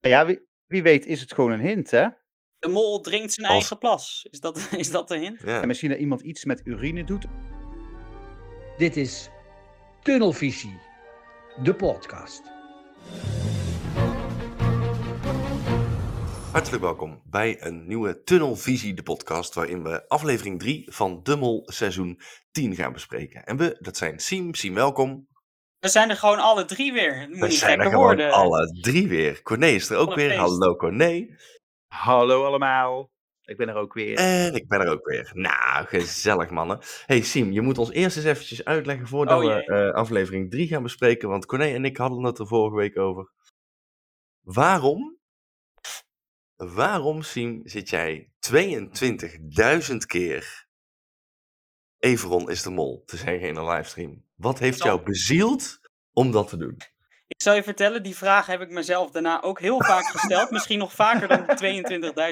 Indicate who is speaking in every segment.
Speaker 1: Ja, wie, wie weet is het gewoon een hint, hè?
Speaker 2: De mol drinkt zijn
Speaker 3: Als-
Speaker 2: eigen plas. Is dat, is dat de hint?
Speaker 3: Ja.
Speaker 1: En misschien dat iemand iets met urine doet.
Speaker 4: Dit is Tunnelvisie, de podcast.
Speaker 3: Hartelijk welkom bij een nieuwe Tunnelvisie, de podcast, waarin we aflevering 3 van Dummel seizoen 10 gaan bespreken. En we, dat zijn Siem. Siem, welkom.
Speaker 2: We zijn er gewoon alle drie weer. Moet
Speaker 3: We
Speaker 2: niet
Speaker 3: zijn er gewoon
Speaker 2: worden.
Speaker 3: alle drie weer. Corné is er ook weer.
Speaker 2: feest.
Speaker 3: Hallo Corné.
Speaker 1: Hallo allemaal. Ik ben er ook weer.
Speaker 3: En ik ben er ook weer. Nou, gezellig mannen. Hey Siem, je moet ons eerst eens eventjes uitleggen voordat
Speaker 2: Oh,
Speaker 3: we eh, aflevering 3 gaan bespreken. Want Corné en ik hadden het er vorige week over. Waarom, waarom Siem, zit jij 22.000 keer Everon is de mol te zeggen in een livestream? Wat heeft jou bezield om dat te doen?
Speaker 2: Ik zal je vertellen, die vraag heb ik mezelf daarna ook heel vaak gesteld. misschien nog vaker dan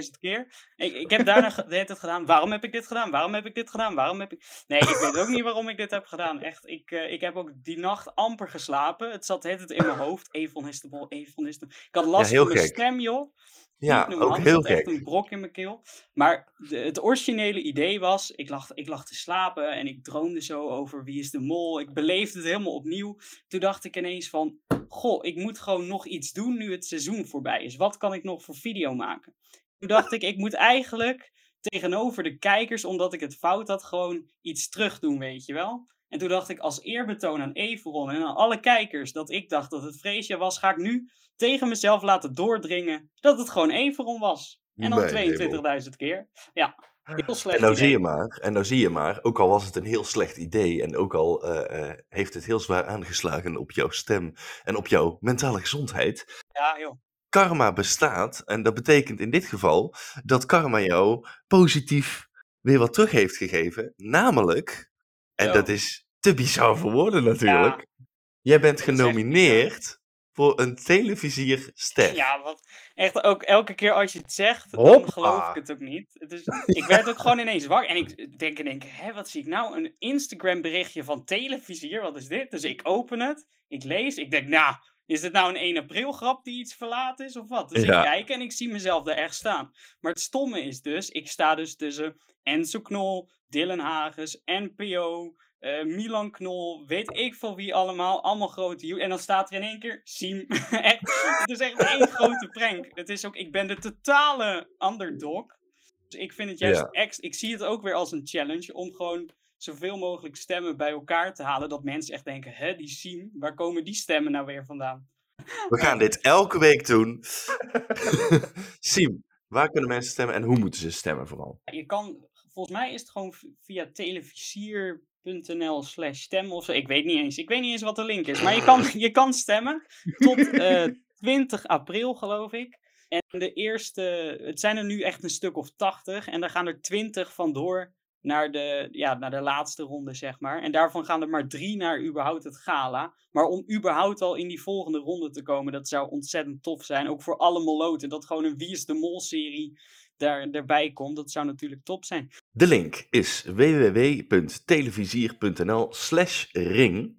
Speaker 2: 22.000 keer. Ik, ik heb daarna de hele tijd gedaan, waarom heb ik dit gedaan? Waarom heb ik dit gedaan? Waarom heb ik... Nee, ik weet ook niet waarom ik dit heb gedaan. Echt, ik, eh, ik heb ook die nacht amper geslapen. Het zat de hele tijd in mijn hoofd. Evon is de mol, Evon is de... Ik had last van mijn
Speaker 3: gek.
Speaker 2: stem, joh.
Speaker 3: Ja, ook heel gek.
Speaker 2: een brok in mijn keel. Maar de- het originele idee was, ik lag, ik lag te slapen en ik droomde zo over wie is de mol. Ik beleefde het helemaal opnieuw. Toen dacht ik ineens van, goh, ik moet gewoon nog iets doen nu het seizoen voorbij is. Wat kan ik nog voor video maken? Toen dacht ik, ik moet eigenlijk tegenover de kijkers, omdat ik het fout had, gewoon iets terug doen, weet je wel. En toen dacht ik, als eerbetoon aan Everon en aan alle kijkers, dat ik dacht dat het Freesia was, ga ik nu tegen mezelf laten doordringen dat het gewoon Everon was. En dan
Speaker 3: Nee,
Speaker 2: 22.000 keer. Ja, heel slecht
Speaker 3: En nou zie
Speaker 2: idee.
Speaker 3: je maar, en nou zie je maar, ook al was het een heel slecht idee en ook al eh, eh, heeft het heel zwaar aangeslagen op jouw stem en op jouw mentale gezondheid,
Speaker 2: Ja, joh.
Speaker 3: karma bestaat. En dat betekent in dit geval dat karma jou positief weer wat terug heeft gegeven. Namelijk, en dat is te bizar voor woorden natuurlijk, jij bent genomineerd voor een televisierster.
Speaker 2: Ja, wat echt ook elke keer als je het zegt, dan
Speaker 1: Hoppa.
Speaker 2: geloof ik het ook niet. Ik werd ook gewoon ineens wakker en ik denk één keer, hè, wat zie ik nou? Een Instagram berichtje van televisier, wat is dit? Dus ik open het, ik lees, ik denk, nou, is dit nou een 1 april grap die iets verlaat is of wat? Dus
Speaker 3: Ja.
Speaker 2: ik kijk en ik zie mezelf daar echt staan. Maar het stomme is dus, ik sta dus tussen Enzo Knol, Dylan Hagens, NPO, eh, Milan Knol, weet ik veel wie allemaal, allemaal grote En dan staat er in één keer Siem. echt, het is echt één grote prank. Het is ook, ik ben de totale underdog. Dus ik vind het juist
Speaker 3: Ja.
Speaker 2: ex, ik zie het ook weer als een challenge om gewoon zoveel mogelijk stemmen bij elkaar te halen. Dat mensen echt denken, hè, die Siem, waar komen die stemmen nou weer vandaan?
Speaker 3: We gaan dit elke week doen. Siem, waar kunnen mensen stemmen en hoe moeten ze stemmen vooral?
Speaker 2: Je kan, volgens mij is het gewoon via televisier.nl slash stem of zo. Ik weet niet eens. Ik weet niet eens wat de link is. Maar je kan, je kan stemmen tot eh 20 april, geloof ik. En de eerste, het zijn er nu echt een stuk of 80. En daar gaan er 20 vandoor naar de, ja, naar de laatste ronde, zeg maar. En daarvan gaan er maar drie naar überhaupt het gala. Maar om überhaupt al in die volgende ronde te komen, dat zou ontzettend tof zijn. Ook voor alle moloten. Dat gewoon een Wie is de Mol serie daar, erbij komt. Dat zou natuurlijk top zijn.
Speaker 3: De link is www.televisier.nl slash ring.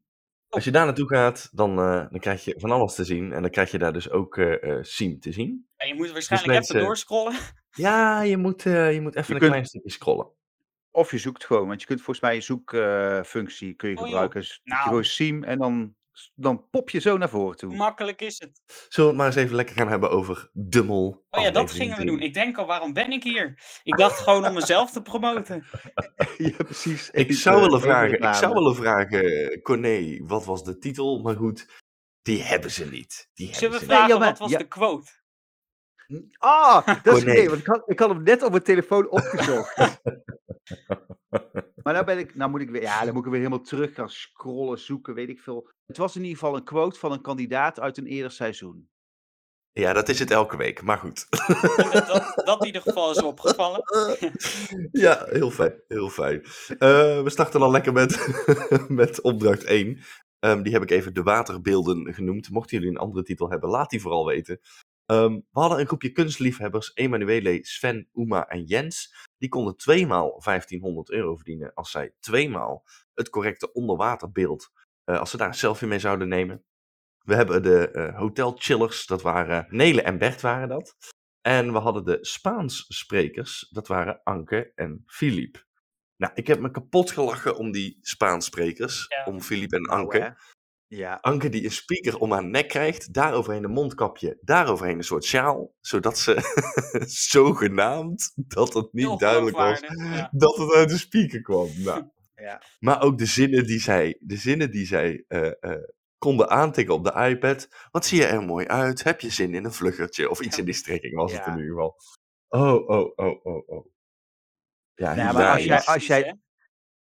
Speaker 3: Als je daar naartoe gaat, dan, eh, dan krijg je van alles te zien. En dan krijg je daar dus ook eh eh Siem te zien.
Speaker 2: Ja, je moet waarschijnlijk
Speaker 3: mensen-
Speaker 2: even doorscrollen.
Speaker 3: Ja, je moet, je moet even
Speaker 1: Je
Speaker 3: een
Speaker 1: kunt-
Speaker 3: klein stukje scrollen.
Speaker 1: Of je zoekt gewoon, want je kunt volgens mij een zoekfunctie kun je
Speaker 2: Oh,
Speaker 1: gebruiken. Dus
Speaker 2: Nou.
Speaker 1: gewoon Siem en dan, dan pop je zo naar voren toe.
Speaker 2: Makkelijk is het?
Speaker 3: Zullen we het maar eens even lekker gaan hebben over de mol?
Speaker 2: Oh ja, dat gingen we doen. Ik denk al, waarom ben ik hier? Ik dacht gewoon om mezelf te promoten.
Speaker 1: ja, precies.
Speaker 3: Ik zou willen
Speaker 1: even
Speaker 3: vragen, ik zou willen vragen, Corné, wat was de titel? Maar goed, die hebben ze niet. Die
Speaker 2: Zullen we
Speaker 3: hebben ze niet.
Speaker 2: vragen,
Speaker 1: ja, maar-
Speaker 2: wat was
Speaker 1: ja.
Speaker 2: de quote?
Speaker 1: Ah, dat is
Speaker 3: Oh, nee.
Speaker 1: want ik had, ik had hem net op mijn telefoon opgezocht. maar nou ben ik, nou moet ik weer, ja, dan moet ik weer helemaal terug gaan scrollen, zoeken, weet ik veel. Het was in ieder geval een quote van een kandidaat uit een eerder seizoen.
Speaker 3: Ja, dat is het elke week, maar goed.
Speaker 2: Dat, dat in ieder geval is opgevallen.
Speaker 3: ja, heel fijn. Heel fijn. Eh, we starten al lekker met, met opdracht 1. Ehm, die heb ik even de waterbeelden genoemd. Mochten jullie een andere titel hebben, laat die vooral weten. Ehm, we hadden een groepje kunstliefhebbers, Emanuele, Sven, Uma en Jens. Die konden tweemaal 1500 euro verdienen als zij tweemaal het correcte onderwaterbeeld, eh, als ze daar een selfie mee zouden nemen. We hebben de uh, Hotel Chillers, dat waren Nele en Bert waren dat. En we hadden de Spaans sprekers, dat waren Anke en Filip. Nou, ik heb me kapot gelachen om die Spaans sprekers,
Speaker 2: Ja.
Speaker 3: om Filip en
Speaker 1: Nou,
Speaker 3: Anke.
Speaker 1: Ja.
Speaker 3: Anke die een speaker om haar nek krijgt, daaroverheen een mondkapje, daaroverheen een soort sjaal, zodat ze zogenaamd, dat het niet
Speaker 2: Heel
Speaker 3: duidelijk was,
Speaker 2: ja.
Speaker 3: dat het uit de speaker kwam. Nou,
Speaker 1: Ja.
Speaker 3: maar ook de zinnen die zij, de zinnen die zij eh, eh, konden aantikken op de iPad. Wat zie je er mooi uit? Heb je zin in een vluggertje? Of iets in die strekking was het in ieder geval. Oh, oh, oh, oh, oh. Ja,
Speaker 1: Nou, maar als jij- als jij-?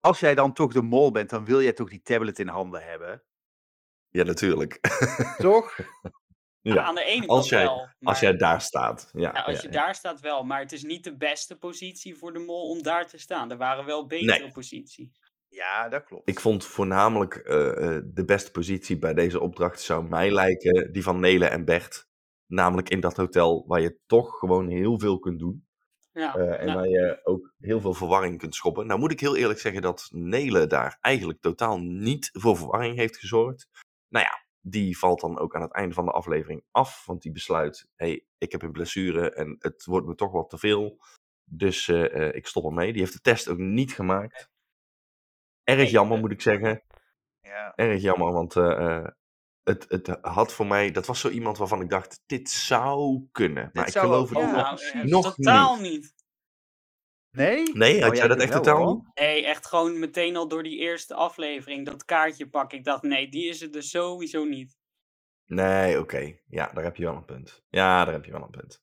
Speaker 1: Als jij dan toch de mol bent, dan wil jij toch die tablet in handen hebben.
Speaker 3: Ja, natuurlijk.
Speaker 1: Toch?
Speaker 3: ja.
Speaker 2: Aan de ene kant
Speaker 3: Als jij-
Speaker 2: wel.
Speaker 3: Als jij daar staat. Ja,
Speaker 2: Ja, als
Speaker 3: ja,
Speaker 2: je
Speaker 3: ja.
Speaker 2: daar staat wel, maar het is niet de beste positie voor de mol om daar te staan. Er waren wel betere
Speaker 3: Nee.
Speaker 2: posities.
Speaker 1: Ja, dat klopt.
Speaker 3: Ik vond voornamelijk eh, eh, de beste positie bij deze opdracht zou mij lijken die van Nele en Bert. Namelijk in dat hotel waar je toch gewoon heel veel kunt doen.
Speaker 2: Ja,
Speaker 3: Eh, en
Speaker 2: nou,
Speaker 3: waar je ook heel veel verwarring kunt schoppen. Nou moet ik heel eerlijk zeggen dat Nele daar eigenlijk totaal niet voor verwarring heeft gezorgd. Nou ja, die valt dan ook aan het einde van de aflevering af. Want die besluit, hé, hey, ik heb een blessure en het wordt me toch wat te veel. Dus eh, eh, ik stop ermee. Die heeft de test ook niet gemaakt. Erg jammer
Speaker 2: eh,
Speaker 3: moet ik zeggen.
Speaker 1: Ja.
Speaker 3: Erg jammer, want eh, eh, het, het had voor mij... Dat was zo iemand waarvan ik dacht, dit zou kunnen. Maar ik geloof het
Speaker 1: ja,
Speaker 3: nog. nog
Speaker 2: totaal niet.
Speaker 1: Nee?
Speaker 3: Nee, had
Speaker 1: Oh,
Speaker 3: jij dat echt totaal niet?
Speaker 2: Nee, echt gewoon meteen al door die eerste aflevering dat kaartje pakken. Ik dacht, nee, die is het dus sowieso niet.
Speaker 3: Nee, oké. Ja, daar heb je wel een punt. Ja, daar heb je wel een punt.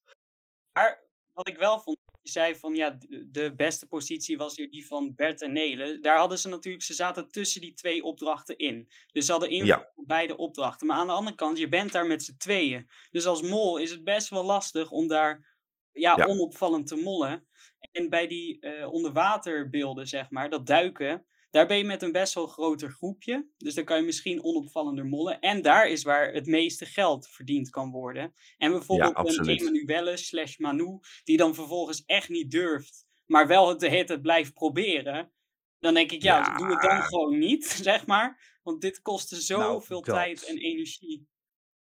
Speaker 2: Maar wat ik wel vond, je zei van ja, de- beste positie was hier die van Bert en Nele. Daar hadden ze natuurlijk, ze zaten tussen die twee opdrachten in. Dus ze hadden invloed
Speaker 3: Ja.
Speaker 2: op beide opdrachten. Maar aan de andere kant, je bent daar met z'n tweeën. Dus als mol is het best wel lastig om daar ja,
Speaker 3: Ja.
Speaker 2: onopvallend te mollen. En bij die eh, onderwaterbeelden, zeg maar, dat duiken, daar ben je met een best wel groter groepje. Dus dan kan je misschien onopvallender mollen. En daar is waar het meeste geld verdiend kan worden. En bijvoorbeeld een. Emanuelle slash Manu, die dan vervolgens echt niet durft, maar wel het de hele blijft proberen. Dan denk ik, ja,
Speaker 3: Ja.
Speaker 2: doe het dan gewoon niet, zeg maar. Want dit kostte zoveel
Speaker 1: dat.
Speaker 2: tijd en energie.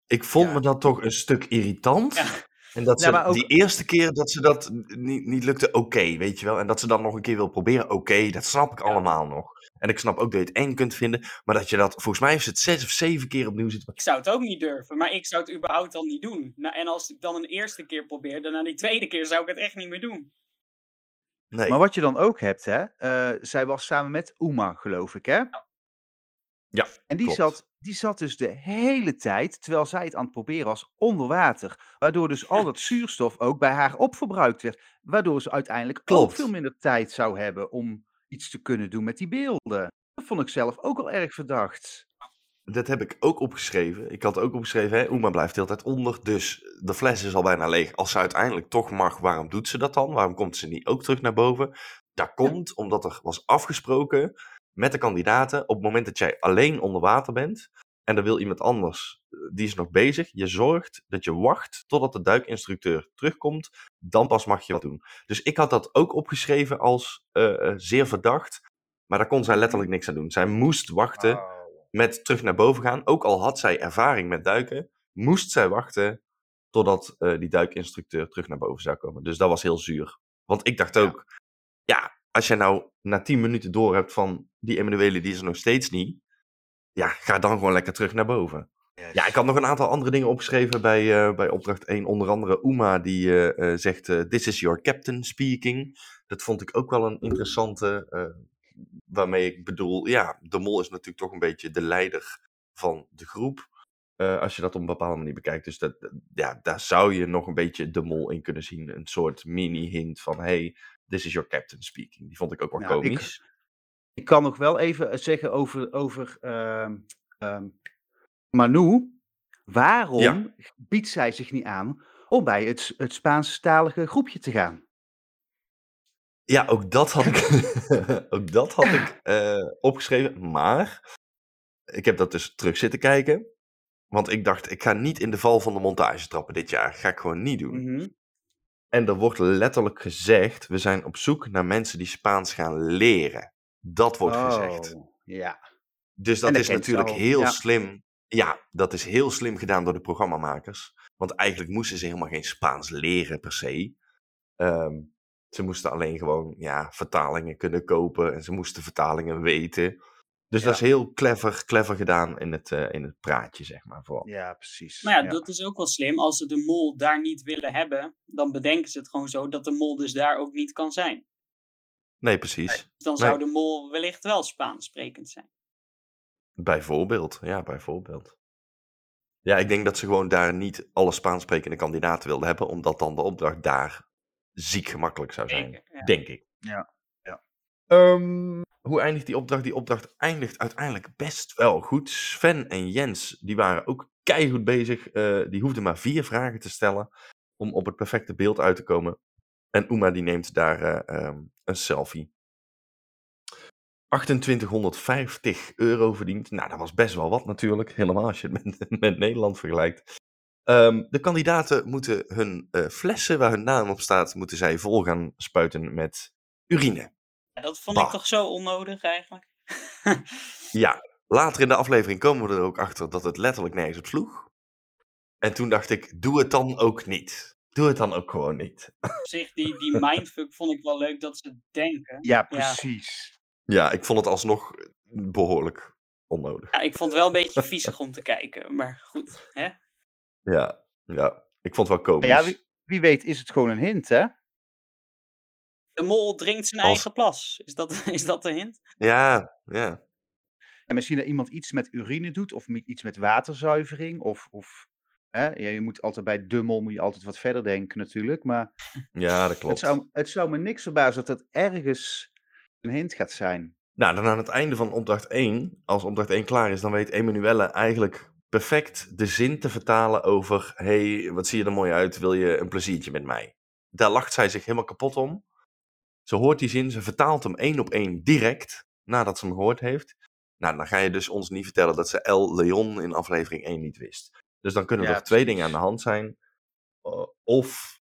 Speaker 3: Ik vond
Speaker 1: Ja.
Speaker 3: me dat toch een stuk irritant. En dat ze
Speaker 1: ook-
Speaker 3: die eerste keer dat ze dat niet, niet lukte, oké, weet je wel. En dat ze dan nog een keer wil proberen, oké, dat snap ik
Speaker 2: Ja.
Speaker 3: allemaal nog. En ik snap ook dat je het eng kunt vinden. Maar dat je dat, volgens mij heeft ze het zes of zeven keer opnieuw zitten.
Speaker 2: Ik zou het ook niet durven, maar ik zou het überhaupt al niet doen. Nou, en als ik dan een eerste keer probeer, dan na die tweede keer zou ik het echt niet meer doen.
Speaker 3: Nee,
Speaker 1: Maar wat je dan ook hebt, hè? eh, zij was samen met Uma, geloof ik, hè?
Speaker 3: Ja,
Speaker 1: En die
Speaker 3: klopt.
Speaker 1: zat, die zat dus de hele tijd, terwijl zij het aan het proberen was, onder water. Waardoor dus al dat zuurstof ook bij haar opverbruikt werd. Waardoor ze uiteindelijk ook
Speaker 3: Klopt.
Speaker 1: veel minder tijd zou hebben om iets te kunnen doen met die beelden. Dat vond ik zelf ook al erg verdacht.
Speaker 3: dat heb ik ook opgeschreven. Ik had ook opgeschreven, hè, Oema blijft de hele tijd onder. Dus de fles is al bijna leeg. Als ze uiteindelijk toch mag, waarom doet ze dat dan? Waarom komt ze niet ook terug naar boven? Dat komt omdat er was afgesproken met de kandidaten. Op het moment dat jij alleen onder water bent. En er wil iemand anders, eh, die is nog bezig. Je zorgt dat je wacht totdat de duikinstructeur terugkomt. Dan pas mag je wat doen. Dus ik had dat ook opgeschreven als eh, eh, zeer verdacht. Maar daar kon zij letterlijk niks aan doen. Zij moest wachten met terug naar boven gaan. Ook al had zij ervaring met duiken, moest zij wachten totdat die duikinstructeur terug naar boven zou komen. Dus dat was heel zuur. Want ik dacht ook, als jij nou na 10 minuten door hebt van die Emanuele, die is er nog steeds niet. Ja, ga dan gewoon lekker terug naar boven. Ja, ik had nog een aantal andere dingen opgeschreven bij, eh, bij opdracht 1. Onder andere Uma die eh, eh, zegt, this is your captain speaking. Dat vond ik ook wel een interessante, waarmee ik bedoel, ja, de mol is natuurlijk toch een beetje de leider van de groep. als je dat op een bepaalde manier bekijkt. Dus dat, dat- ja, daar zou je nog een beetje de mol in kunnen zien. Een soort mini-hint van, hey, this is your captain speaking. Die vond ik ook wel
Speaker 1: Nou,
Speaker 3: komisch.
Speaker 1: Ik kan nog wel even eh, zeggen over, over ehm, ehm, Manu. Waarom
Speaker 3: Ja.
Speaker 1: biedt zij zich niet aan om bij het, het Spaanstalige groepje te gaan?
Speaker 3: Ja, ook dat had ik, ook dat had ik eh, opgeschreven. Maar ik heb dat dus terug zitten kijken. Want ik dacht, ik ga niet in de val van de montage trappen dit jaar. Ga ik gewoon niet doen.
Speaker 1: Mhm.
Speaker 3: En er wordt letterlijk gezegd, we zijn op zoek naar mensen die Spaans gaan leren. Dat wordt gezegd.
Speaker 1: Oh, Ja.
Speaker 3: Dus dat
Speaker 1: dat
Speaker 3: is natuurlijk
Speaker 1: al,
Speaker 3: heel
Speaker 1: ja.
Speaker 3: slim. Ja, dat is heel slim gedaan door de programmamakers. Want eigenlijk moesten ze helemaal geen Spaans leren per se. Ehm, ze moesten alleen gewoon ja, vertalingen kunnen kopen en ze moesten vertalingen weten. Dus
Speaker 1: Ja.
Speaker 3: dat is heel clever, clever gedaan in het, eh, in het praatje, zeg maar. Vooral.
Speaker 1: Ja, precies.
Speaker 2: Maar ja, dat is ook wel slim. Als ze de mol daar niet willen hebben, dan bedenken ze het gewoon zo dat de mol dus daar ook niet kan zijn.
Speaker 3: Nee, precies.
Speaker 2: Dan
Speaker 3: Nee.
Speaker 2: zou de mol wellicht wel Spaans sprekend zijn.
Speaker 3: Bijvoorbeeld, ja, bijvoorbeeld. Ja, ik denk dat ze gewoon daar niet alle Spaans sprekende kandidaten wilden hebben, omdat dan de opdracht daar ziek gemakkelijk zou zijn.
Speaker 2: Zeker, ja.
Speaker 3: Denk ik.
Speaker 1: Ja,
Speaker 3: Ehm, hoe eindigt die opdracht? Die opdracht eindigt uiteindelijk best wel goed. Sven en Jens, die waren ook keihard bezig. Eh, die hoefden maar vier vragen te stellen om op het perfecte beeld uit te komen. En Uma die neemt daar eh, ehm, een selfie. 2850 euro verdiend. Nou, dat was best wel wat natuurlijk. Helemaal als je het met, met Nederland vergelijkt. Ehm, de kandidaten moeten hun eh, flessen waar hun naam op staat, moeten zij vol gaan spuiten met urine.
Speaker 2: Dat vond
Speaker 3: Bah.
Speaker 2: ik toch zo onnodig eigenlijk.
Speaker 3: Ja, later in de aflevering komen we er ook achter dat het letterlijk nergens op sloeg. En toen dacht ik, doe het dan ook niet. Doe het dan ook gewoon niet.
Speaker 2: Op zich, die, die mindfuck vond ik wel leuk dat ze denken.
Speaker 1: Ja, precies.
Speaker 3: Ja, ik vond het alsnog behoorlijk onnodig.
Speaker 2: Ja, ik vond het wel een beetje viezig om te kijken. Maar goed, hè?
Speaker 3: Ja, ja. ik vond het wel komisch.
Speaker 1: Ja, wie, wie weet is het gewoon een hint, hè?
Speaker 2: De mol drinkt zijn
Speaker 3: Als-
Speaker 2: eigen plas. Is dat, is dat de hint?
Speaker 3: ja, ja.
Speaker 1: En misschien dat iemand iets met urine doet, of iets met waterzuivering, of... of hè? Ja, je moet altijd bij dummel moet je altijd wat verder denken natuurlijk, maar
Speaker 3: ja, dat
Speaker 1: het
Speaker 3: klopt.
Speaker 1: zou, het zou me niks verbazen dat het ergens een hint gaat zijn.
Speaker 3: Nou, dan aan het einde van opdracht 1, als opdracht 1 klaar is, dan weet Emanuelle eigenlijk perfect de zin te vertalen over: hey, wat zie je er mooi uit, wil je een pleziertje met mij? Daar lacht zij zich helemaal kapot om. Ze hoort die zin, ze vertaalt hem één op één direct nadat ze hem gehoord heeft. Nou, dan ga je dus ons niet vertellen dat ze El Leon in aflevering 1 niet wist. Dus dan kunnen
Speaker 1: Ja,
Speaker 3: er twee dingen aan de hand zijn. Uh, of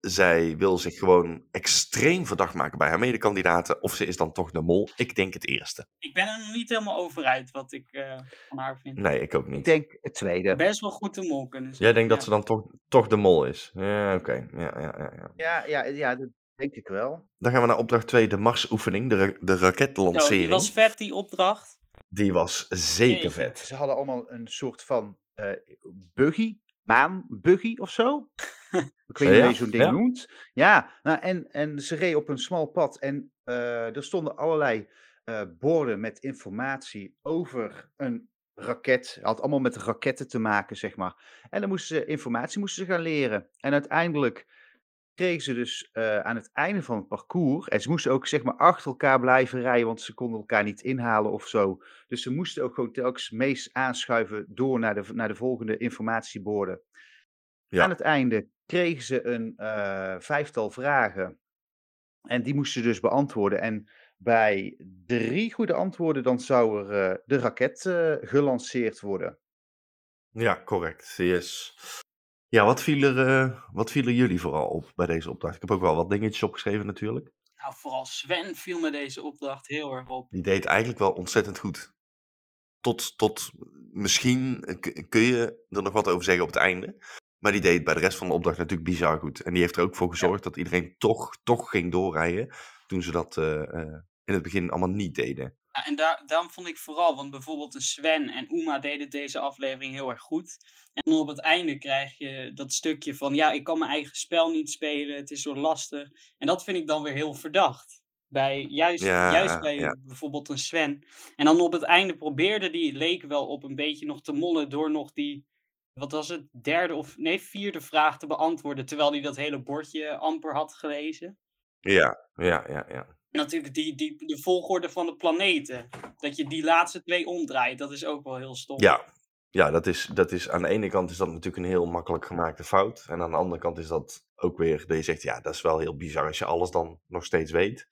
Speaker 3: zij wil zich gewoon extreem verdacht maken bij haar medekandidaten. Of ze is dan toch de mol. Ik denk het eerste.
Speaker 2: Ik ben er nog niet helemaal over uit wat ik eh, van haar vind.
Speaker 3: Nee, ik ook
Speaker 1: Ik
Speaker 3: niet.
Speaker 1: denk het tweede.
Speaker 2: Best wel goed de mol kunnen zijn.
Speaker 3: Jij denkt dat
Speaker 2: ja.
Speaker 3: ze dan toch, toch de mol is? Ja, oké. Ja, ja, ja, ja.
Speaker 1: Ja, ja, ja, dat denk ik wel.
Speaker 3: Dan gaan we naar opdracht 2, de Marsoefening, de, ra- de raketlancering.
Speaker 2: die was vet, die opdracht.
Speaker 3: Die was zeker vet.
Speaker 1: Ze hadden allemaal een soort van eh, buggy, maanbuggy of zo. Ik weet niet hoe je zo'n ding
Speaker 3: ja.
Speaker 1: noemt. Ja, nou, en, en ze reden op een smal pad en eh, er stonden allerlei eh, borden met informatie over een raket. Het had allemaal met raketten te maken, zeg maar. En dan moesten ze informatie moesten ze gaan leren. En uiteindelijk kregen ze dus eh, aan het einde van het parcours. En ze moesten ook zeg maar achter elkaar blijven rijden, want ze konden elkaar niet inhalen of zo. Dus ze moesten ook gewoon telkens meest aanschuiven door naar de, naar de volgende informatieborden.
Speaker 3: Ja.
Speaker 1: Aan het einde kregen ze een eh, vijftal vragen. En die moesten ze dus beantwoorden. En bij drie goede antwoorden, dan zou er eh, de raket gelanceerd worden.
Speaker 3: Ja, correct. Yes. Ja, wat viel, er, eh, wat viel er jullie vooral op bij deze opdracht? Ik heb ook wel wat dingetjes opgeschreven natuurlijk.
Speaker 2: Nou, vooral Sven viel me deze opdracht heel erg op.
Speaker 3: Die deed eigenlijk wel ontzettend goed. Tot, tot misschien eh, kun je er nog wat over zeggen op het einde. Maar die deed bij de rest van de opdracht natuurlijk bizar goed. En die heeft er ook voor gezorgd dat iedereen toch, toch ging doorrijden. Toen ze dat eh, in het begin allemaal niet deden.
Speaker 2: Ja, en daar, daarom vond ik vooral, want bijvoorbeeld de Sven en Uma deden deze aflevering heel erg goed. En dan op het einde krijg je dat stukje van, ja, ik kan mijn eigen spel niet spelen, het is zo lastig. En dat vind ik dan weer heel verdacht. Bij, juist,
Speaker 3: Ja,
Speaker 2: juist bij
Speaker 3: ja.
Speaker 2: bijvoorbeeld een Sven. En dan op het einde probeerde die, leek wel op een beetje nog te mollen door nog die, wat was het, derde of, nee, vierde vraag te beantwoorden. Terwijl hij dat hele bordje amper had gelezen.
Speaker 3: Ja, ja, ja, ja.
Speaker 2: Natuurlijk die, die, de volgorde van de planeten. Dat je die laatste twee omdraait, dat is ook wel heel stom.
Speaker 3: Ja, ja dat, is, dat is aan de ene kant is dat natuurlijk een heel makkelijk gemaakte fout. En aan de andere kant is dat ook weer dat je zegt, ja, dat is wel heel bizar als je alles dan nog steeds weet.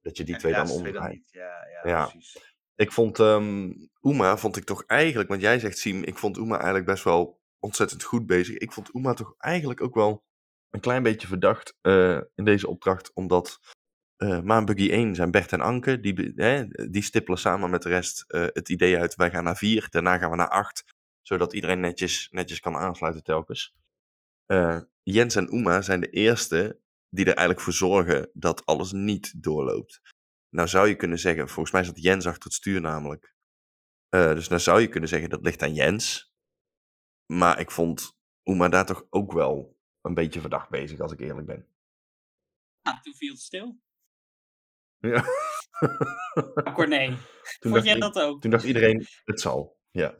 Speaker 3: Dat je die twee dan omdraait.
Speaker 1: niet. Ja, ja,
Speaker 3: Ja.
Speaker 1: precies.
Speaker 3: Ik vond ehm Uma, vond ik toch eigenlijk, want jij zegt Siem, ik vond Uma eigenlijk best wel ontzettend goed bezig. Ik vond Uma toch eigenlijk ook wel een klein beetje verdacht eh, in deze opdracht, omdat uh, Maanbuggy 1 zijn Bert en Anke. Die, die stippelen samen met de rest het idee uit. Wij gaan naar 4, daarna gaan we naar 8. Zodat iedereen netjes, netjes kan aansluiten telkens. Jens en Uma zijn de eerste die er eigenlijk voor zorgen dat alles niet doorloopt. Nou zou je kunnen zeggen, volgens mij zat Jens achter het stuur namelijk. Dus nou zou je kunnen zeggen dat ligt aan Jens. Maar ik vond Uma daar toch ook wel een beetje verdacht bezig, als ik eerlijk ben.
Speaker 2: Ah, toen viel het stil.
Speaker 3: Ja.
Speaker 2: Corné, toen vond jij dat ook?
Speaker 3: Toen dacht iedereen, het zal. Ja.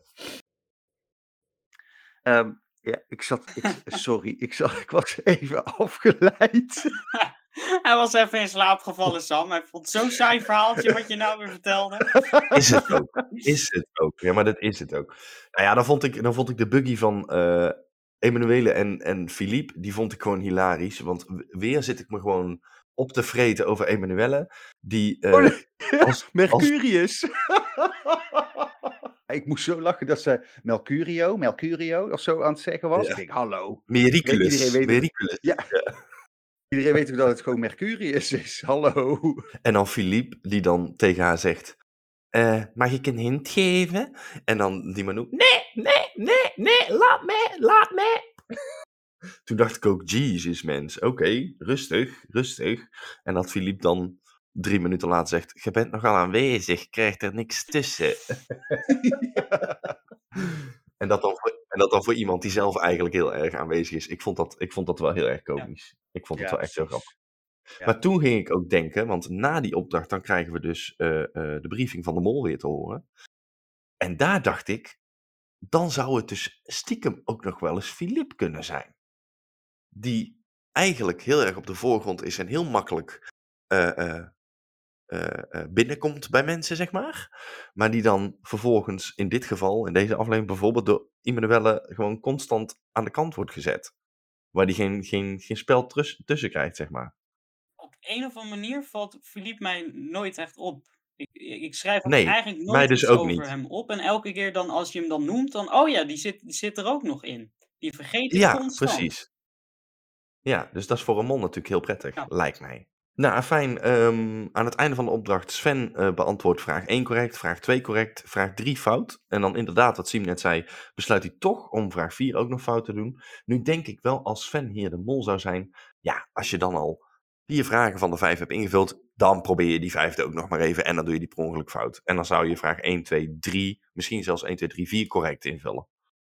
Speaker 1: Um, ja, ik zat. Ik, sorry, ik, zat, ik was even afgeleid.
Speaker 2: Hij was even in slaap gevallen, Sam. Hij vond zo'n saai verhaaltje wat je nou weer vertelde.
Speaker 3: Is het ook. Is het ook. Ja, maar dat is het ook. Nou ja, dan vond ik, dan vond ik de buggy van uh, Emanuele en, en Philippe, die vond ik gewoon hilarisch. Want weer zit ik me gewoon op te vreten over Emanuele. Die, uh,
Speaker 1: oh, als, Mercurius. ik moest zo lachen dat ze Mercurio, Mercurio of zo aan het zeggen was. Ik denk, hallo.
Speaker 3: Mericulus. Iedereen weet, Mericulus.
Speaker 1: Ja. Iedereen weet ook dat het gewoon Mercurius is. Hallo.
Speaker 3: En dan Philippe, die dan tegen haar zegt... Uh, mag ik een hint geven? En dan die Manu... Nee, nee, nee, nee, laat me, laat me. Toen dacht ik ook, jezus mens, oké, rustig, rustig. En dat Philippe dan drie minuten later zegt: Je bent nogal aanwezig, krijgt er niks tussen. en, dat dan voor, en dat dan voor iemand die zelf eigenlijk heel erg aanwezig is. Ik vond dat, ik vond dat wel heel erg komisch. Ik vond het wel echt heel grappig. Maar toen ging ik ook denken, want na die opdracht dan krijgen we dus uh, uh, de briefing van de mol weer te horen. En daar dacht ik, dan zou het dus stiekem ook nog wel eens Filip kunnen zijn. Die eigenlijk heel erg op de voorgrond is en heel makkelijk uh, uh, binnenkomt bij mensen, zeg maar. Maar die dan vervolgens in dit geval, in deze aflevering bijvoorbeeld, door Immanuelle gewoon constant aan de kant wordt gezet. Waar die geen, geen, geen spel tussen krijgt, zeg maar.
Speaker 2: Op een of andere manier valt Philippe mij nooit echt op. Ik, ik schrijf nee, eigenlijk nooit dus over niet. hem op. En elke keer dan als je hem dan noemt, dan, oh ja, die zit, die zit er ook nog in. Die vergeet ik
Speaker 3: ja,
Speaker 2: constant.
Speaker 3: precies. Ja, dus dat is voor een mol natuurlijk heel prettig, lijkt mij. Nou, fijn. Um, aan het einde van de opdracht, Sven uh, beantwoordt vraag 1 correct, vraag 2 correct, vraag 3 fout. En dan inderdaad, wat Sim net zei, besluit hij toch om vraag 4 ook nog fout te doen. Nu denk ik wel, als Sven hier de mol zou zijn, ja, als je dan al vier vragen van de vijf hebt ingevuld, dan probeer je die vijfde ook nog maar even en dan doe je die per ongeluk fout. En dan zou je vraag 1, 2, 3, misschien zelfs 1, 2, 3, 4 correct invullen.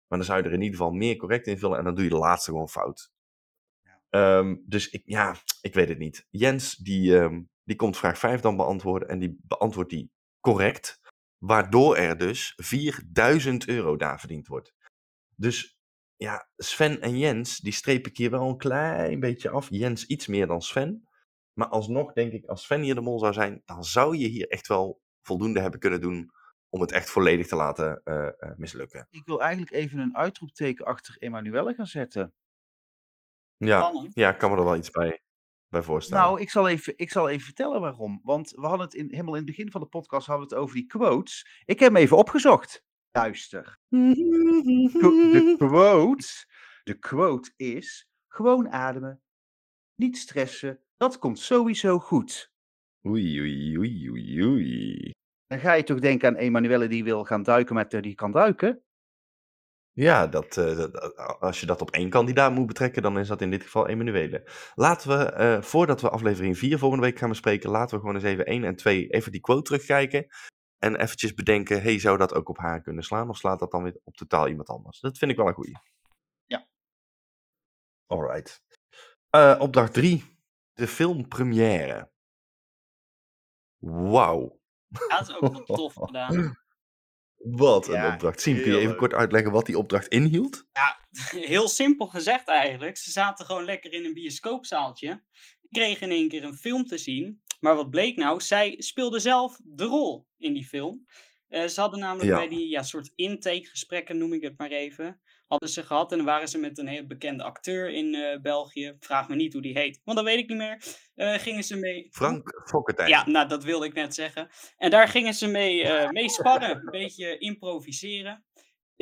Speaker 3: Maar dan zou je er in ieder geval meer correct invullen en dan doe je de laatste gewoon fout. Um, dus ik, ja, ik weet het niet. Jens, die, um, die komt vraag 5 dan beantwoorden en die beantwoordt die correct. Waardoor er dus 4000 euro daar verdiend wordt. Dus ja, Sven en Jens, die streep ik hier wel een klein beetje af. Jens iets meer dan Sven. Maar alsnog denk ik, als Sven hier de mol zou zijn, dan zou je hier echt wel voldoende hebben kunnen doen om het echt volledig te laten uh, uh, mislukken.
Speaker 1: Ik wil eigenlijk even een uitroepteken achter Emanuelle gaan zetten.
Speaker 3: Ja, ja, ik kan me er wel iets bij, bij voorstellen.
Speaker 1: Nou, ik zal, even, ik zal even vertellen waarom. Want we hadden het in, helemaal in het begin van de podcast hadden we het over die quotes. Ik heb hem even opgezocht. Luister. De quote, de quote is: gewoon ademen, niet stressen, dat komt sowieso goed.
Speaker 3: Oei, oei, oei, oei, oei.
Speaker 1: Dan ga je toch denken aan Emanuelle die wil gaan duiken met die kan duiken.
Speaker 3: Ja, dat, uh, dat, als je dat op één kandidaat moet betrekken, dan is dat in dit geval Emanuele. Laten we, uh, voordat we aflevering 4 volgende week gaan bespreken, laten we gewoon eens even 1 en 2 even die quote terugkijken. En eventjes bedenken, hey, zou dat ook op haar kunnen slaan? Of slaat dat dan weer op totaal iemand anders? Dat vind ik wel een goeie.
Speaker 1: Ja.
Speaker 3: Alright. Uh, opdracht 3. De filmpremière. Wauw.
Speaker 2: Dat is ook wel tof gedaan.
Speaker 3: Wat een opdracht. Siem, kun je even kort uitleggen wat die opdracht inhield?
Speaker 2: Ja, heel simpel gezegd eigenlijk. Ze zaten gewoon lekker in een bioscoopzaaltje. Kregen in één keer een film te zien. Maar wat bleek nou? Zij speelde zelf de rol in die film. Uh, ze hadden namelijk bij die ja, soort intakegesprekken, noem ik het maar even, hadden ze gehad. En dan waren ze met een heel bekende acteur in uh, België. Vraag me niet hoe die heet, want dat weet ik niet meer. Uh, gingen ze mee...
Speaker 3: Frank Fokketijn.
Speaker 2: Ja, nou dat wilde ik net zeggen. En daar gingen ze mee, mee sparren, een beetje improviseren.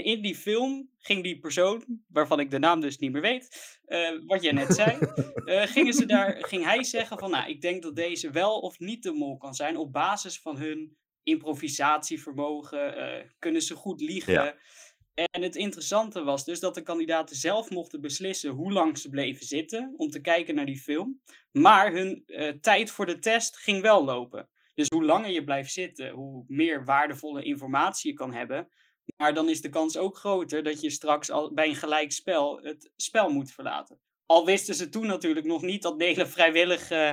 Speaker 2: In die film ging die persoon, waarvan ik de naam dus niet meer weet, eh, wat jij net zei, eh, gingen ze daar, ging hij zeggen van, nou, ik denk dat deze wel of niet de mol kan zijn op basis van hun improvisatievermogen, eh, kunnen ze goed liegen.
Speaker 3: Ja.
Speaker 2: En het interessante was dus dat de kandidaten zelf mochten beslissen hoe lang ze bleven zitten om te kijken naar die film. Maar hun eh, tijd voor de test ging wel lopen. Dus hoe langer je blijft zitten, hoe meer waardevolle informatie je kan hebben. Maar dan is de kans ook groter dat je straks al bij een gelijk spel het spel moet verlaten. Al wisten ze toen natuurlijk nog niet dat Nele vrijwillig eh,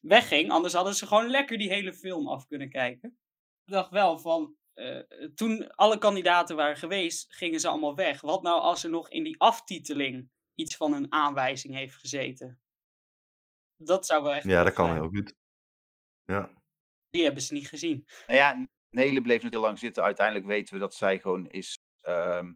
Speaker 2: wegging. Anders hadden ze gewoon lekker die hele film af kunnen kijken. Ik dacht wel van, eh, toen alle kandidaten waren geweest, gingen ze allemaal weg. Wat nou als er nog in die aftiteling iets van een aanwijzing heeft gezeten? Dat zou wel echt
Speaker 3: Ja, dat kan
Speaker 2: zijn.
Speaker 3: heel goed. Ja.
Speaker 2: Die hebben ze niet gezien.
Speaker 1: Nou ja, Nele bleef nog heel lang zitten. Uiteindelijk weten we dat zij gewoon is ehm,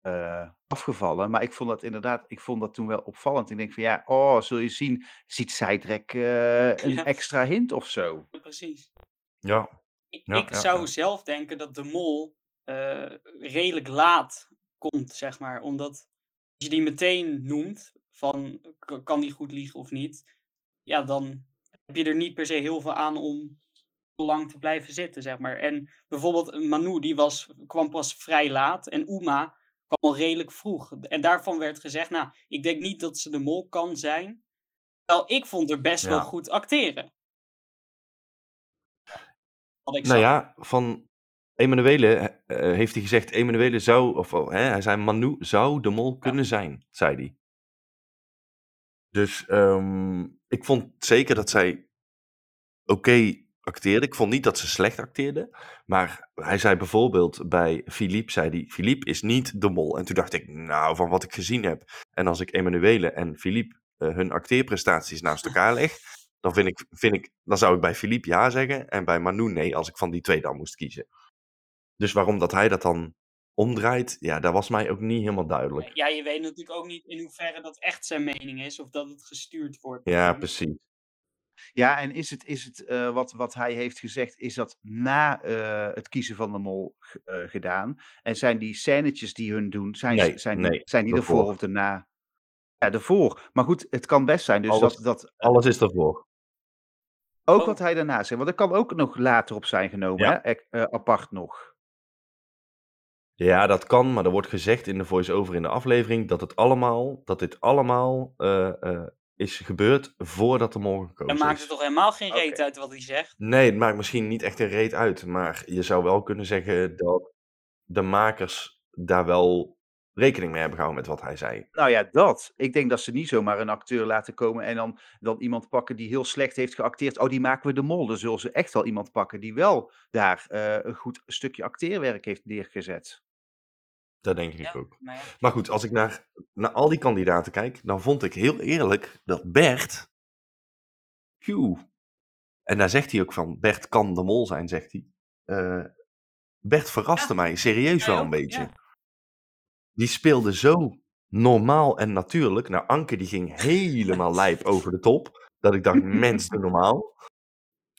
Speaker 1: eh, afgevallen. Maar ik vond dat inderdaad, ik vond dat toen wel opvallend. Ik denk van ja, oh, zul je zien, ziet zij direct eh, een
Speaker 2: Ja.
Speaker 1: extra hint of zo?
Speaker 2: Precies.
Speaker 3: Ja.
Speaker 2: Ik,
Speaker 3: Ja,
Speaker 2: ik
Speaker 3: ja,
Speaker 2: zou
Speaker 3: ja.
Speaker 2: zelf denken dat de mol eh, redelijk laat komt, zeg maar. Omdat als je die meteen noemt, van kan die goed liegen of niet, ja, dan heb je er niet per se heel veel aan om lang te blijven zitten, zeg maar. En bijvoorbeeld Manu, die was, kwam pas vrij laat en Uma kwam al redelijk vroeg. En daarvan werd gezegd, nou, ik denk niet dat ze de mol kan zijn. Terwijl ik vond er best wel goed acteren. Wat ik
Speaker 3: Nou
Speaker 2: zag.
Speaker 3: ja, van Emanuele eh, heeft hij gezegd, Emanuele zou, of oh, hè, hij zei Manu zou de mol kunnen zijn, zei hij. Dus ehm, ik vond zeker dat zij oké acteerde. Ik vond niet dat ze slecht acteerde. Maar hij zei bijvoorbeeld bij Philippe, zei hij, Philippe is niet de mol. En toen dacht ik, nou, van wat ik gezien heb. En als ik Emanuele en Philippe eh, hun acteerprestaties naast elkaar leg, dan, vind ik, vind ik, dan zou ik bij Philippe ja zeggen en bij Manu nee, als ik van die twee dan moest kiezen. Dus waarom dat hij dat dan omdraait, ja, dat was mij ook niet helemaal duidelijk.
Speaker 2: Ja, je weet natuurlijk ook niet in hoeverre dat echt zijn mening is of dat het gestuurd wordt.
Speaker 3: Ja, precies.
Speaker 1: Ja, en is het, is het eh, wat, wat hij heeft gezegd, is dat na eh, het kiezen van de mol eh, gedaan? En zijn die scènetjes die hun doen, zijn,
Speaker 3: Nee,
Speaker 1: zijn,
Speaker 3: nee,
Speaker 1: zijn die ervoor of daarna? Ja, ervoor. Maar goed, het kan best zijn. Dus
Speaker 3: Alles-
Speaker 1: dat, dat
Speaker 3: Alles is ervoor.
Speaker 1: Ook
Speaker 2: Oh.
Speaker 1: wat hij daarna zegt. Want dat kan ook nog later op zijn genomen,
Speaker 3: Ja.
Speaker 1: hè? Eh, apart nog.
Speaker 3: Ja, dat kan, maar er wordt gezegd in de voice-over in de aflevering dat het allemaal, dat dit allemaal eh, eh, is gebeurd voordat de mol gekozen
Speaker 2: Dan maakt
Speaker 3: is.
Speaker 2: het toch helemaal geen reet uit wat hij zegt?
Speaker 3: Nee, het maakt misschien niet echt een reet uit, maar je zou wel kunnen zeggen dat de makers daar wel rekening mee hebben gehouden met wat hij zei.
Speaker 1: Nou ja, dat. Ik denk dat ze niet zomaar een acteur laten komen en dan, dan iemand pakken die heel slecht heeft geacteerd. Oh, die maken we de mol. Dan zullen ze echt wel iemand pakken die wel daar eh, een goed stukje acteerwerk heeft neergezet.
Speaker 3: Dat denk ik
Speaker 2: Ja,
Speaker 3: ook.
Speaker 2: maar ja.
Speaker 3: Maar goed, als ik naar, naar al die kandidaten kijk, dan vond ik heel eerlijk dat Bert. Phew. En daar zegt hij ook van: Bert kan de mol zijn, zegt hij. Eh, Bert verraste mij serieus wel een
Speaker 2: ook,
Speaker 3: beetje. Die speelde zo normaal en natuurlijk. Nou, Anke die ging helemaal lijp over de top. Dat ik dacht, mens, doe normaal.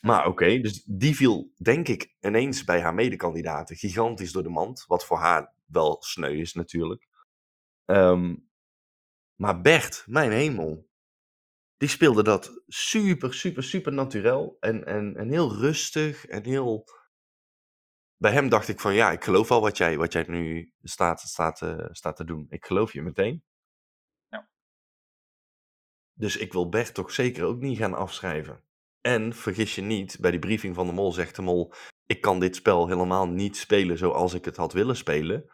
Speaker 3: Maar oké, dus die viel denk ik ineens bij haar medekandidaten gigantisch door de mand. Wat voor haar wel sneu is natuurlijk. Ehm, maar Bert, mijn hemel. Die speelde dat super, super, super naturel. En, en, en heel rustig en heel... Bij hem dacht ik van ja, ik geloof al wat jij, wat jij nu staat, staat, eh, staat te doen. Ik geloof je meteen.
Speaker 1: Ja.
Speaker 3: Dus ik wil Bert toch zeker ook niet gaan afschrijven. En vergis je niet, bij die briefing van de mol zegt de mol: Ik kan dit spel helemaal niet spelen zoals ik het had willen spelen.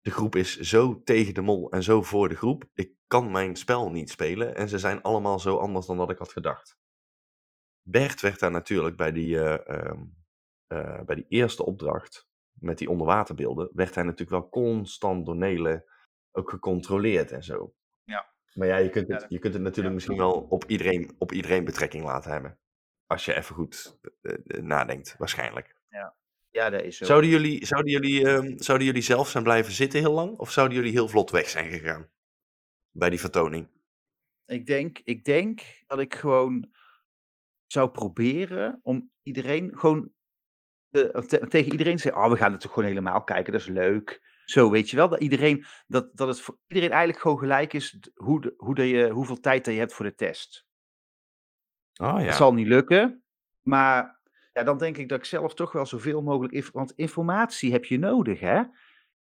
Speaker 3: De groep is zo tegen de mol en zo voor de groep. Ik kan mijn spel niet spelen. En ze zijn allemaal zo anders dan dat ik had gedacht. Bert werd daar natuurlijk bij die, eh, ehm, eh, bij die eerste opdracht, met die onderwaterbeelden, werd hij natuurlijk wel constant door Nelen ook gecontroleerd en zo.
Speaker 1: Ja.
Speaker 3: Maar ja, je kunt
Speaker 1: Ja,
Speaker 3: het, je kunt het natuurlijk
Speaker 1: ja.
Speaker 3: misschien wel op iedereen, op iedereen betrekking laten hebben. Als je even goed eh, eh, nadenkt, waarschijnlijk.
Speaker 1: Ja, dat is zo.
Speaker 3: Zouden jullie, zouden, jullie, ehm, zouden jullie zelf zijn blijven zitten heel lang? Of zouden jullie heel vlot weg zijn gegaan? Bij die vertoning.
Speaker 1: Ik denk, ik denk dat ik gewoon zou proberen om iedereen gewoon eh, te- tegen iedereen zeggen: Oh, we gaan het toch gewoon helemaal kijken, dat is leuk. Zo, weet je wel, dat iedereen, dat, dat het voor iedereen eigenlijk gewoon gelijk is hoe de, hoe de, je, hoeveel tijd dat je hebt voor de test.
Speaker 3: Oh
Speaker 1: Dat
Speaker 3: ja.
Speaker 1: zal niet lukken, maar ja, dan denk ik dat ik zelf toch wel zoveel mogelijk, want informatie heb je nodig, hè?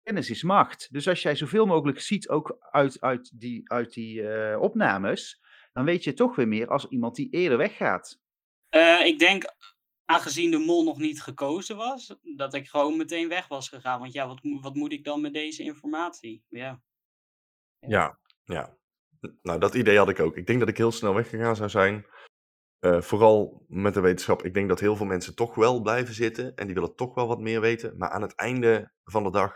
Speaker 1: Kennis is macht. Dus als jij zoveel mogelijk ziet, ook uit, uit die, uit die eh, opnames, dan weet je toch weer meer als iemand die eerder weggaat.
Speaker 2: Eh, ik denk, aangezien de mol nog niet gekozen was, dat ik gewoon meteen weg was gegaan. Want ja, wat, wat moet ik dan met deze informatie? Ja.
Speaker 3: Ja, ja. Nou, dat idee had ik ook. Ik denk dat ik heel snel weggegaan zou zijn. Eh, vooral met de wetenschap. Ik denk dat heel veel mensen toch wel blijven zitten. En die willen toch wel wat meer weten. Maar aan het einde van de dag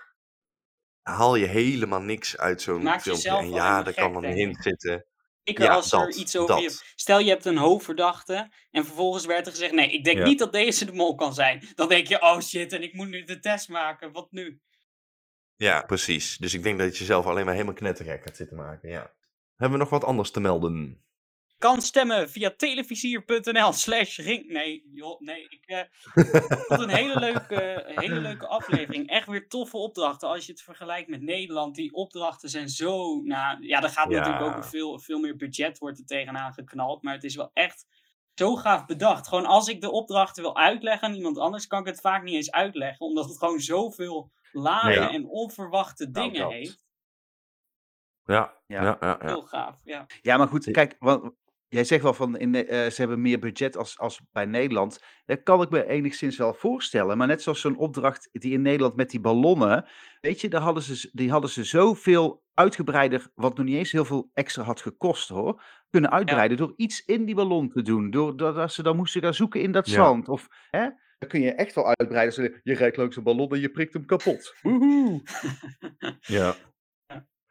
Speaker 3: haal je helemaal niks uit zo'n filmpje. En ja, er kan een hint
Speaker 2: ik.
Speaker 3: zitten.
Speaker 2: Zeker
Speaker 3: Ja,
Speaker 2: als er iets over je... Stel, je hebt een hoofdverdachte en vervolgens werd er gezegd... Nee, ik denk
Speaker 3: Ja.
Speaker 2: niet dat deze de mol kan zijn. Dan denk je, oh shit, en ik moet nu de test maken. Wat nu?
Speaker 3: Ja, precies. Dus ik denk dat je jezelf alleen maar helemaal knettergek gaat zitten maken. Ja. Hebben we nog wat anders te melden?
Speaker 2: Kan stemmen via televisier.nl slash ring... Nee, joh, nee. Ik eh, vond het een hele leuke, hele leuke aflevering. Echt weer toffe opdrachten. Als je het vergelijkt met Nederland. Die opdrachten zijn zo... Nou, ja, er gaat natuurlijk ook veel, veel meer budget wordt er tegenaan geknald. Maar het is wel echt zo gaaf bedacht. Gewoon als ik de opdrachten wil uitleggen aan iemand anders... kan ik het vaak niet eens uitleggen. Omdat het gewoon zoveel lagen
Speaker 3: Ja.
Speaker 2: en onverwachte
Speaker 3: Nou,
Speaker 2: dingen
Speaker 3: dat.
Speaker 2: heeft.
Speaker 3: Ja,
Speaker 1: Ja.
Speaker 3: ja, ja. ja,
Speaker 2: Heel gaaf, ja.
Speaker 1: Ja, maar goed, kijk, want jij zegt wel van in, eh, ze hebben meer budget als, als bij Nederland. Dat kan ik me enigszins wel voorstellen. Maar net zoals zo'n opdracht die in Nederland met die ballonnen. Weet je, daar hadden ze, die hadden ze zoveel uitgebreider, wat nog niet eens heel veel extra had gekost hoor. Kunnen uitbreiden door iets in die ballon te doen. Door, doordat ze dan moesten gaan zoeken in dat
Speaker 3: Ja.
Speaker 1: zand. Of, hè? Dan kun je echt wel uitbreiden. Je rijdt langs een ballon en je prikt hem kapot. Woehoe.
Speaker 2: Ja.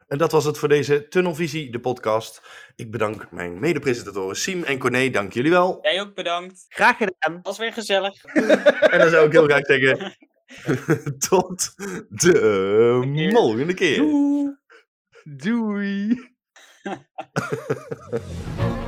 Speaker 3: En dat was het voor deze Tunnelvisie, de podcast. Ik bedank mijn mede-presentatoren Siem en Corné. Dank jullie wel.
Speaker 2: Jij ook bedankt.
Speaker 1: Graag gedaan.
Speaker 2: Was weer gezellig.
Speaker 3: En dan zou ik heel graag zeggen... tot de
Speaker 2: keer.
Speaker 3: volgende keer.
Speaker 1: Doei. Doei.